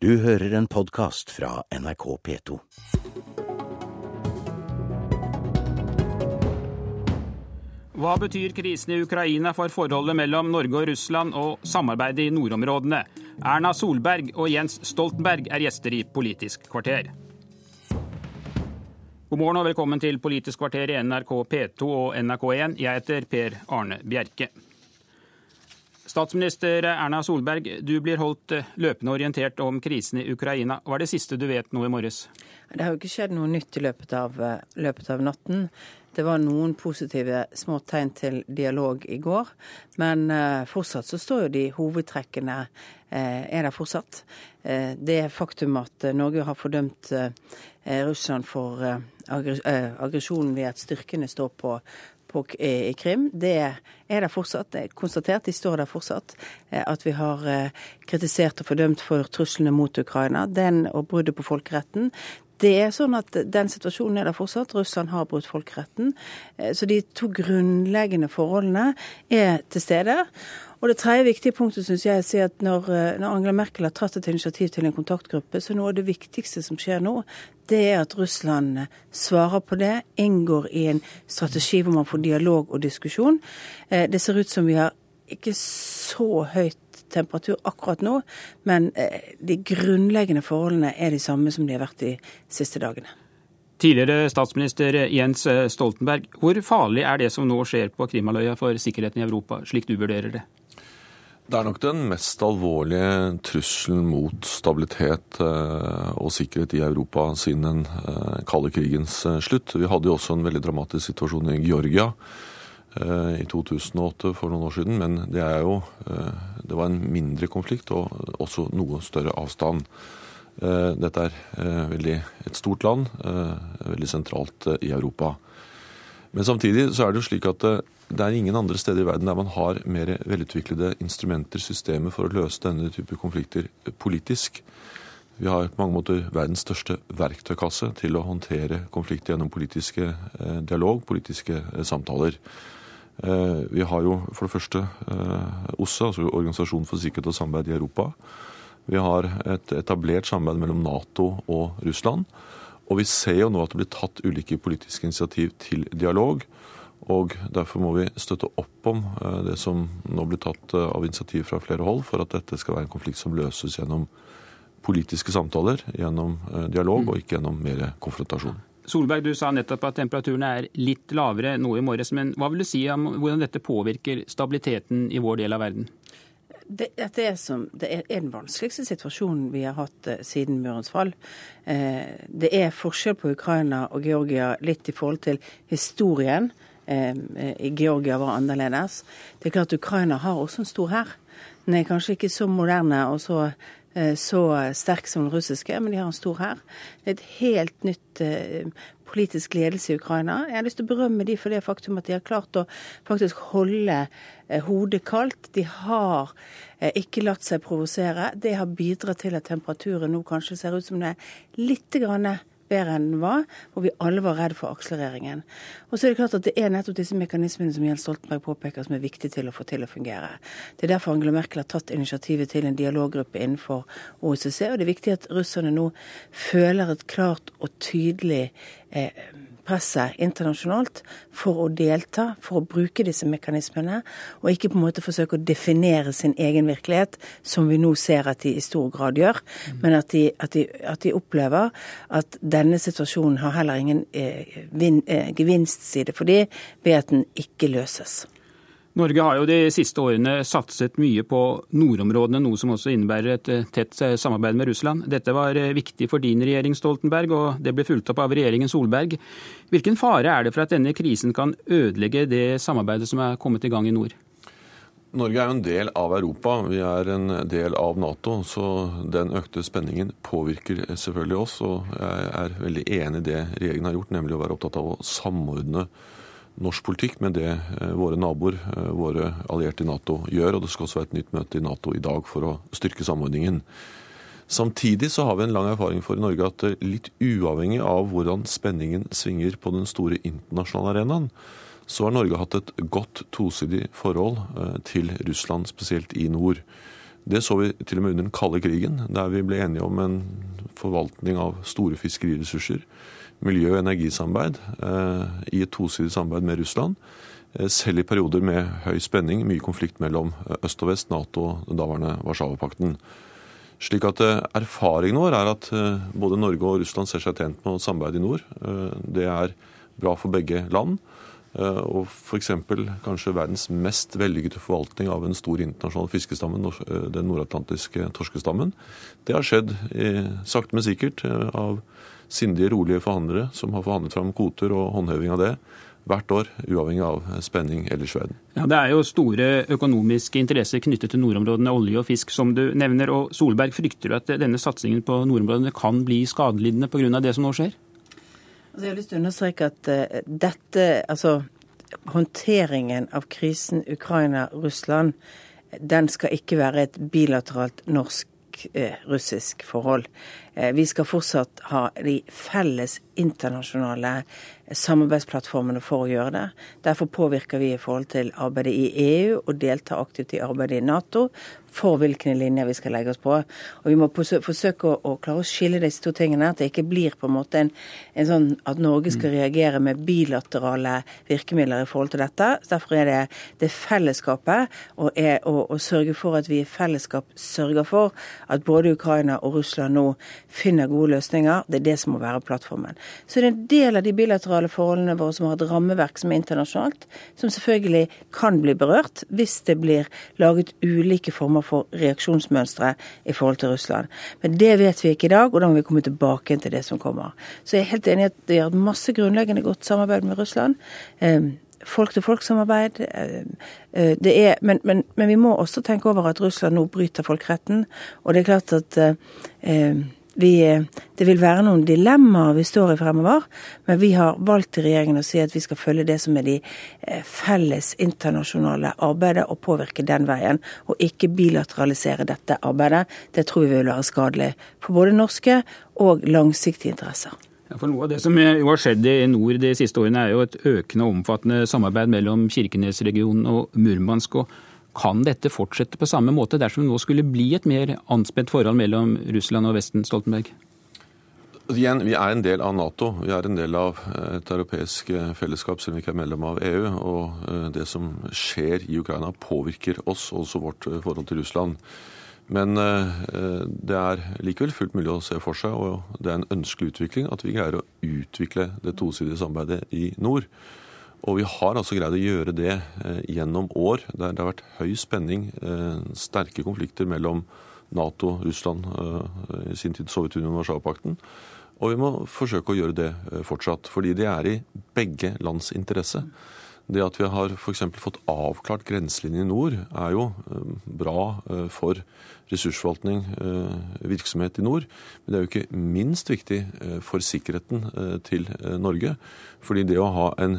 Du hører en podkast fra NRK P2. Hva betyr krisen i Ukraina for forholdet mellom Norge og Russland og samarbeidet i nordområdene? Erna Solberg og Jens Stoltenberg er gjester i Politisk kvarter. God morgen og velkommen til Politisk kvarter i NRK P2 og NRK1. Jeg heter Per Arne Bjerke. Statsminister Erna Solberg, du blir holdt løpende orientert om krisen i Ukraina. Hva er det siste du vet nå i morges? Det har jo ikke skjedd noe nytt i løpet av, løpet av natten. Det var noen positive små tegn til dialog i går, men uh, fortsatt så står jo de hovedtrekkene er der fortsatt. Det faktum at Norge har fordømt Russland for aggresjonen ved at styrkene står på, på, i Krim, det er der fortsatt. Det er konstatert, de står der fortsatt. At vi har kritisert og fordømt for truslene mot Ukraina den og bruddet på folkeretten, det er sånn at Den situasjonen er der fortsatt. Russland har brutt folkeretten. Så de to grunnleggende forholdene er til stede. Og Det tredje viktige punktet synes jeg er at når, når, Angela Merkel har tatt et initiativ til en kontaktgruppe, så noe av det viktigste som skjer nå, det er at Russland svarer på det, inngår i en strategi hvor man får dialog og diskusjon. Det ser ut som vi har ikke så høyt temperatur akkurat nå, men de grunnleggende forholdene er de samme som de har vært de siste dagene. Tidligere statsminister Jens Stoltenberg, hvor farlig er det som nå skjer på Krimhalvøya for sikkerheten i Europa, slik du vurderer det? Det er nok den mest alvorlige trusselen mot stabilitet og sikkerhet i Europa siden den kalde krigens slutt. Vi hadde jo også en veldig dramatisk situasjon i Georgia i 2008 for noen år siden, men det er jo det var en mindre konflikt og også noe større avstand. Dette er veldig et stort land, veldig sentralt i Europa. Men samtidig så er det jo slik at det er ingen andre steder i verden der man har mer velutviklede instrumenter, systemer, for å løse denne type konflikter politisk. Vi har på mange måter verdens største verktøykasse til å håndtere konflikter gjennom politiske dialog, politiske samtaler. Vi har jo for det første OSSE, altså Organisasjonen for sikkerhet og samarbeid i Europa. Vi har et etablert samarbeid mellom Nato og Russland. Og vi ser jo nå at det blir tatt ulike politiske initiativ til dialog. Og derfor må vi støtte opp om det som nå blir tatt av initiativ fra flere hold, for at dette skal være en konflikt som løses gjennom politiske samtaler, gjennom dialog, og ikke gjennom mer konfrontasjon. Solberg, du sa nettopp at temperaturene er litt lavere nå i morges. Men hva vil du si om hvordan dette påvirker stabiliteten i vår del av verden? Det, dette er, som, det er den vanskeligste situasjonen vi har hatt siden murens fall. Det er forskjell på Ukraina og Georgia litt i forhold til historien. Eh, Georgia var annerledes. Det er klart Ukraina har også en stor hær. Den er kanskje ikke så moderne og så så sterk som den russiske, men de har en stor hær. Det er et helt nytt politisk ledelse i Ukraina. Jeg har lyst til å berømme de for det faktum at de har klart å faktisk holde hodet kaldt. De har ikke latt seg provosere. Det har bidratt til at temperaturen nå kanskje ser ut som det er litt grann bedre enn den var, hvor vi alle var redd for akselereringen. Og så er det klart at det er nettopp disse mekanismene som Jens Stoltenberg påpeker som er viktige til å få til å fungere. Det er derfor Angela Merkel har tatt initiativet til en dialoggruppe innenfor OSSE, og det er viktig at russerne nå føler et klart og tydelig eh, presset internasjonalt for å delta, for å bruke disse mekanismene, og ikke på en måte forsøke å definere sin egen virkelighet, som vi nå ser at de i stor grad gjør, men at de, at de, at de opplever at denne situasjonen har heller ingen eh, vin, eh, gevinstside for dem ved at den ikke løses. Norge har jo de siste årene satset mye på nordområdene, noe som også innebærer et tett samarbeid med Russland. Dette var viktig for din regjering, Stoltenberg, og det ble fulgt opp av regjeringen Solberg. Hvilken fare er det for at denne krisen kan ødelegge det samarbeidet som er kommet i gang i nord? Norge er jo en del av Europa, vi er en del av Nato. Så den økte spenningen påvirker selvfølgelig oss. Og jeg er veldig enig i det regjeringen har gjort, nemlig å være opptatt av å samordne norsk politikk med det våre naboer, våre allierte i Nato, gjør. Og det skal også være et nytt møte i Nato i dag for å styrke samordningen. Samtidig så har vi en lang erfaring for i Norge at litt uavhengig av hvordan spenningen svinger på den store internasjonale arenaen, så har Norge hatt et godt tosidig forhold til Russland, spesielt i nord. Det så vi til og med under den kalde krigen, der vi ble enige om en forvaltning av store fiskeriressurser, miljø- og energisamarbeid eh, i et tosidig samarbeid med Russland. Eh, selv i perioder med høy spenning, mye konflikt mellom øst og vest, Nato og den daværende Warszawapakten. Slik at Erfaringen vår er at både Norge og Russland ser seg tjent med å samarbeide i nord. Det er bra for begge land. Eh, og f.eks. kanskje verdens mest vellykkede forvaltning av en stor internasjonal fiskestamme, eh, den nordatlantiske torskestammen. Det har skjedd sakte, men sikkert eh, av sindige, rolige forhandlere som har forhandlet fram kvoter og håndheving av det hvert år, uavhengig av spenning ellers i verden. Ja, Det er jo store økonomiske interesser knyttet til nordområdene, olje og fisk, som du nevner. og Solberg, frykter du at denne satsingen på nordområdene kan bli skadelidende pga. det som nå skjer? Altså, jeg har lyst til å understreke at uh, dette, altså håndteringen av krisen Ukraina-Russland, den skal ikke være et bilateralt norsk-russisk uh, forhold. Uh, vi skal fortsatt ha de felles internasjonale samarbeidsplattformene for å gjøre det. Derfor påvirker vi i forhold til arbeidet i EU og deltar aktivt i arbeidet i Nato for hvilke linjer vi skal legge oss på. Og Vi må forsøke å, å klare å skille disse to tingene. At det ikke blir på en måte en, en sånn at Norge skal reagere med bilaterale virkemidler i forhold til dette. Derfor er det det fellesskapet og, er, å, å sørge for at vi i fellesskap sørger for at både Ukraina og Russland nå finner gode løsninger. Det er det som må være plattformen. Så det er en del av de bilaterale forholdene våre som har et rammeverk som er internasjonalt, som selvfølgelig kan bli berørt hvis det blir laget ulike former for reaksjonsmønstre i forhold til Russland. Men det vet vi ikke i dag, og da må vi komme tilbake til det som kommer. Så jeg er helt enig i at vi har masse grunnleggende godt samarbeid med Russland. Folk-til-folk-samarbeid. Eh, eh, men, men, men, vi må også tenke over at Russland nå bryter folkeretten. Og det er klart at eh, vi, det vil være noen dilemmaer vi står i fremover, men vi har valgt i regjeringen å si at vi skal følge det som er de eh, felles internasjonale arbeidet, og påvirke den veien. Og ikke bilateralisere dette arbeidet. Det tror vi vil være skadelig for både norske og langsiktige interesser. For Noe av det som har skjedd i nord de siste årene, er jo et økende og omfattende samarbeid mellom Kirkenesregionen og Murmansk. og kan dette fortsette på samme måte dersom det nå skulle bli et mer anspent forhold mellom Russland og Vesten, Stoltenberg? Igjen, Vi er en del av Nato. Vi er en del av et europeisk fellesskap, selv om vi ikke er medlem av EU. Og eh, det som skjer i Ukraina, påvirker oss, også vårt eh, forhold til Russland. Men eh, det er likevel fullt mulig å se for seg, og det er en ønskelig utvikling, at vi greier å utvikle det tosidige samarbeidet i nord. Og vi har altså greid å gjøre det eh, gjennom år der det har vært høy spenning, eh, sterke konflikter mellom Nato, Russland, eh, i sin tid Sovjetunionen og Warszawapakten. Og vi må forsøke å gjøre det fortsatt, fordi det er i begge lands interesse. Det at vi har f.eks. fått avklart grenselinjen i nord, er jo bra for ressursforvaltning, eh, virksomhet i nord. Men det er jo ikke minst viktig eh, for sikkerheten eh, til Norge. Fordi det å ha en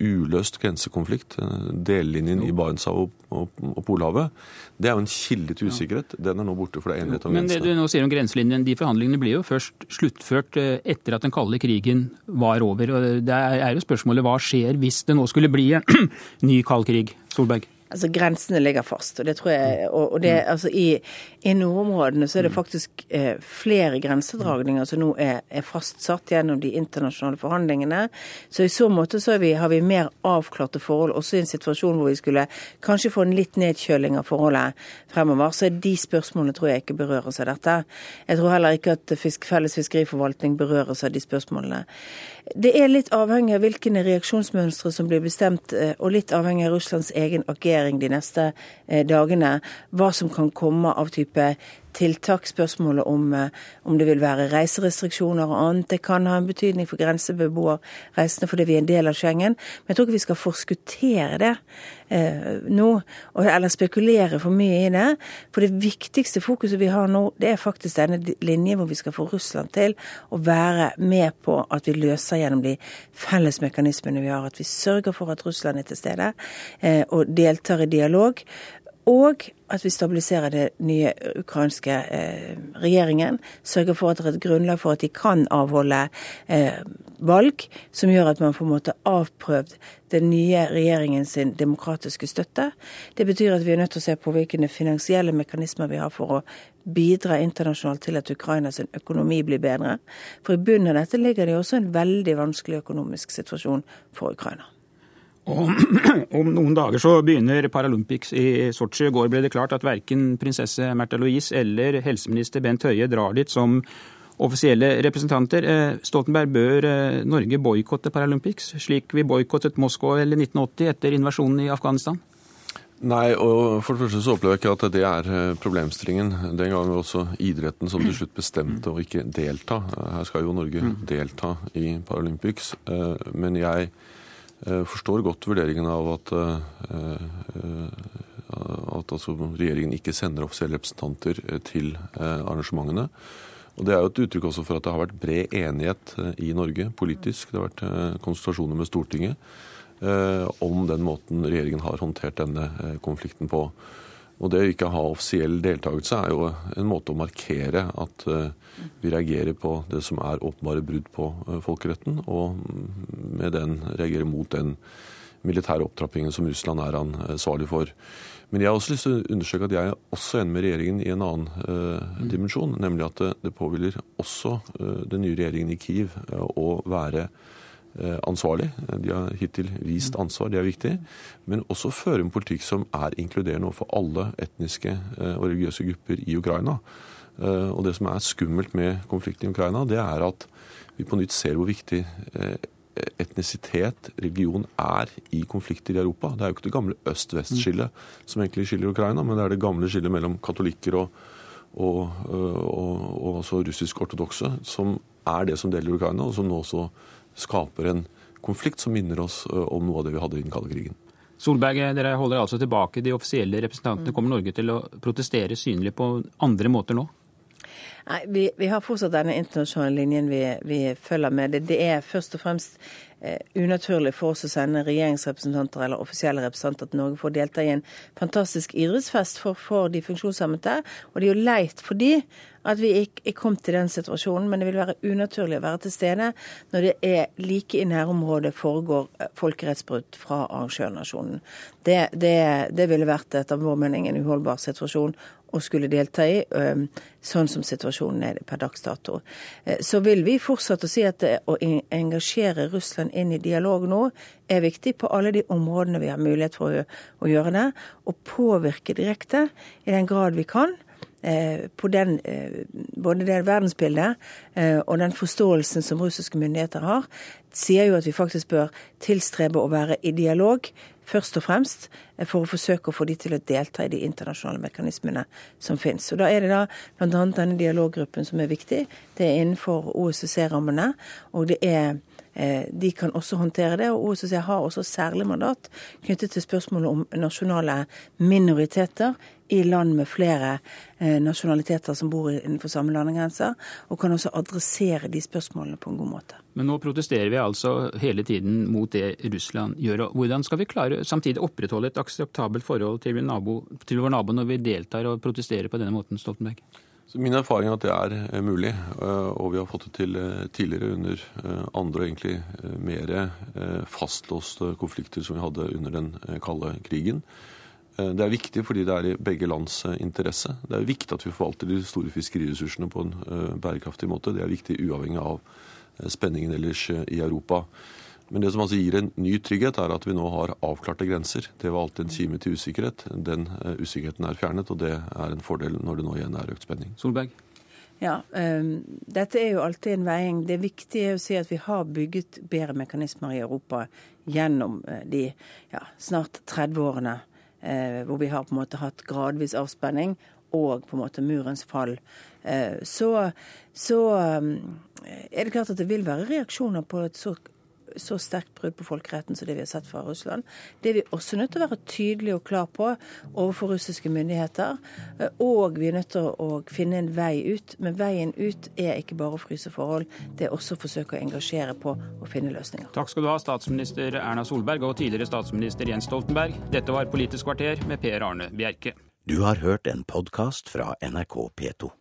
uløst grensekonflikt, delelinjen i Barentshavet og Polhavet, det er jo en kilde til usikkerhet. Den er nå borte, for det er enighet om grensene. Men det du nå sier om grenselinjen, de forhandlingene blir jo først sluttført etter at den kalde krigen var over. og Det er jo spørsmålet hva skjer hvis det nå skulle bli en ny kald krig? Solberg? Altså Grensene ligger fast. og det tror jeg, og det, mm. altså I, i nordområdene så er det mm. faktisk eh, flere grensedragninger som nå er, er, fastsatt gjennom de internasjonale forhandlingene. Så i så måte så vi, har vi mer avklarte forhold, også i en situasjon hvor vi skulle kanskje få en litt nedkjøling av forholdet fremover. Så de spørsmålene tror jeg ikke berøres av dette. Jeg tror heller ikke at fisk, felles fiskeriforvaltning berøres av de spørsmålene. Det er litt avhengig av hvilke reaksjonsmønstre som blir bestemt, eh, og litt avhengig av Russlands egen agering de neste eh, dagene. Hva som kan komme av type tiltak. Spørsmålet om, eh, om, det vil være reiserestriksjoner og annet. Det kan ha en betydning for grensebeboerreisende fordi vi er en del av Schengen. Men jeg tror ikke vi skal forskuttere det eh, nå, eller spekulere for mye i det. For det viktigste fokuset vi har nå, det er faktisk denne linjen hvor vi skal få Russland til å være med på at vi løser gjennom de felles mekanismene vi har. At vi sørger for at Russland er til stede eh, og deltar i dialog. Og at vi stabiliserer det nye ukrainske eh, regjeringen. Sørger for at det er et grunnlag for at de kan avholde eh, valg som gjør at man på en måte avprøvd den nye regjeringen sin demokratiske støtte. Det betyr at vi er nødt til å se på hvilke finansielle mekanismer vi har for å bidra internasjonalt til at Ukrainas økonomi blir bedre. For i bunnen av dette ligger det også en veldig vanskelig økonomisk situasjon for Ukraina. Og om noen dager så begynner Paralympics i Sotsji. I går ble det klart at verken prinsesse Märtha Louise eller helseminister Bent Høie drar dit som offisielle representanter. Eh, Stoltenberg, bør eh, Norge boikotte Paralympics, slik vi boikottet Moskva eller 1980 etter invasjonen i Afghanistan? Nei, og for det første så opplever jeg ikke at det er eh, problemstillingen. Den gangen var også idretten som til slutt bestemte å ikke delta. Her skal jo Norge mm. delta i Paralympics. Men jeg forstår godt vurderingen av at, eh, at altså regjeringen ikke sender offisielle representanter eh, til arrangementene. Og Det er jo et uttrykk også for at det har vært bred enighet i Norge politisk. Det har vært konsultasjoner med Stortinget om den måten regjeringen har håndtert denne konflikten på. Og det å ikke ha offisiell deltakelse er jo en måte å markere at eh, vi reagerer på det som er åpenbare brudd på eh, folkeretten, og med den reagerer mot den militære opptrappingen som Russland er ansvarlig for. Men jeg har også lyst til å understreke at jeg er også enig med regjeringen i en annen uh, dimensjon, nemlig at det, det påhviler også uh, den nye regjeringen i Kiev uh, å være ansvarlig. De har hittil vist ansvar, det er viktig. Men også føre en politikk som er inkluderende overfor alle etniske eh, og religiøse grupper i Ukraina. Eh, og det som er skummelt med konflikten i Ukraina, det er at vi på nytt ser hvor viktig etnisitet, religion, er i konflikter i Europa. Det er jo ikke det gamle øst-vest-skillet som egentlig skiller Ukraina, men det er det gamle skillet mellom katolikker og, og, og, og russisk-ortodokse, som er det som deler Ukraina, og som nå også skaper en konflikt som minner oss om noe av det vi hadde i den kalde krigen. Solberg, dere holder altså tilbake de offisielle representantene. Kommer Norge til å protestere synlig på andre måter nå? Nei, vi, vi, har fortsatt denne internasjonale linjen vi, vi følger med. Det, det, er først og fremst unaturlig for oss å sende regjeringsrepresentanter eller offisielle representanter til Norge for å delta i en fantastisk idrettsfest for, for de funksjonshemmede. Og det er jo leit for de at vi ikke er kommet til den situasjonen, men det vil være unaturlig å være til stede når det er like i nærområdet foregår eh, folkerettsbrudd fra arrangørnasjonen. Det, det, det ville vært etter vår mening en uholdbar situasjon å skulle delta i, sånn som situasjonen er per dags dato. Eh, så vil vi fortsette å si at å engasjere Russland inn i dialog nå er viktig på alle de områdene vi har mulighet for å gjøre det, og påvirke direkte i den grad vi kan. Eh, på den, eh, både det verdensbildet eh, og den forståelsen som russiske myndigheter har, sier jo at vi faktisk bør tilstrebe å være i dialog, først og fremst for å forsøke å få de til å delta i de internasjonale mekanismene som finnes. Og Da er det da bl.a. denne dialoggruppen som er viktig. Det er innenfor OSSE-rammene. og det er de kan også håndtere det. og OSSE har også særlig mandat knyttet til spørsmålet om nasjonale minoriteter i land med flere eh, nasjonaliteter som bor innenfor samme landegrenser, og kan også adressere de spørsmålene på en god måte. Men nå protesterer vi altså hele tiden mot det Russland gjør. og Hvordan skal vi klare samtidig opprettholde et akseptabelt forhold til, nabo, til vår nabo når vi deltar og protesterer på denne måten, Stoltenberg? Min erfaring er at det er eh, mulig, eh, og vi har fått det til tidligere under andre og egentlig mer fastlåste konflikter som vi hadde under den kalde krigen. Eh, det er viktig fordi det er i begge lands eh, interesse. Det er viktig at vi forvalter de store fiskeriressursene på en eh, bærekraftig måte. Det er viktig uavhengig av spenningen ellers i Europa. Men det som altså gir en ny trygghet, er at vi nå har avklarte grenser. Det var alltid en kime til usikkerhet. Den usikkerheten er fjernet, og det er en fordel når det nå igjen er økt spenning. Solberg? Ja, um, Dette er jo alltid en veiing. Det viktige er å si at vi har bygget bedre mekanismer i Europa gjennom de ja, snart 30 årene Eh, hvor vi har på en måte hatt gradvis avspenning og på en måte murens fall, eh, så, så um, er det klart at det vil være reaksjoner på et så så sterkt brudd på folkeretten som det vi har sett fra Russland. Det er vi også nødt til å være tydelige og klar på overfor russiske myndigheter. Og vi er nødt til å finne en vei ut. Men veien ut er ikke bare å fryse forhold, det er også å forsøke å engasjere på å finne løsninger. Takk skal du ha, statsminister Erna Solberg og tidligere statsminister Jens Stoltenberg. Dette var Politisk kvarter med Per Arne Bjerke. Du har hørt en podkast fra NRK P2.